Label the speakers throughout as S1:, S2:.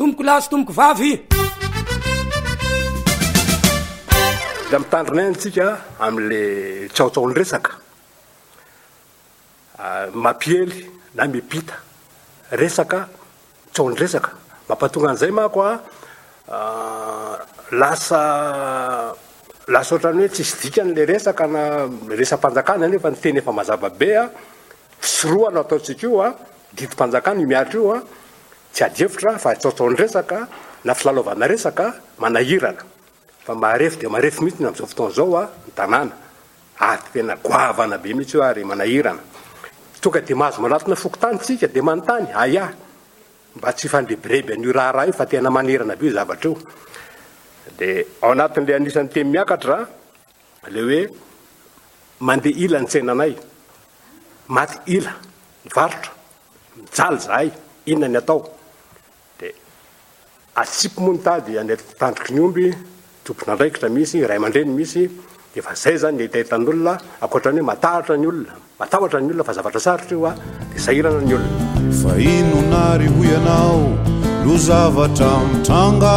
S1: Tompoko lahy sy tompoko vavy.
S2: Dia mitandrina ihany isika amin'ilay tsaotsaon-dresaka mampiely na mipita resaka, tsaon-dresaka. Mampatonga an'izay manko lasa lasa ohatran'ny hoe tsisy dikany ilay resaka na resa-panjakana nefa ny teny efa mazava be, tsy roa no ataontsika io, didim-panjakana io mihatra io. Tsy adihevitra fa tsaotsaon-dresaka na filalaovana resaka manahirana fa marefo dia marefo mihitsy ny amin'izao fotoana izao ny tanàna ary tena goavana be mihitsy io ary manahirana. Tonga dia mahazo manatona fokontany isika dia manontany aia mba tsy hifandrebireby an'io raharaha io fa tena manahirana be io zavatra io. Dia ao anatin'ilay anisan'ny teny miakatra ilay hoe mandeha ila ny tsenanay, maty ila ny varotra. Mijaly zahay, inona ny atao? Dia atsipy moa ny tady any an-tandroky ny omby, tompon'andraikitra misy, ray aman-dreny misy, dia efa izay izany ny hetahetan'olona, ankoatra ny hoe matahotra ny olona, matahotra ny olona fa zavatra sarotra io a, dia sahirana ny olona.
S3: Fa inona ary hoy ianao no zavatra mitranga?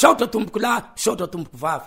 S1: Misaotra tompokolahy, misaotra tompoko vavy.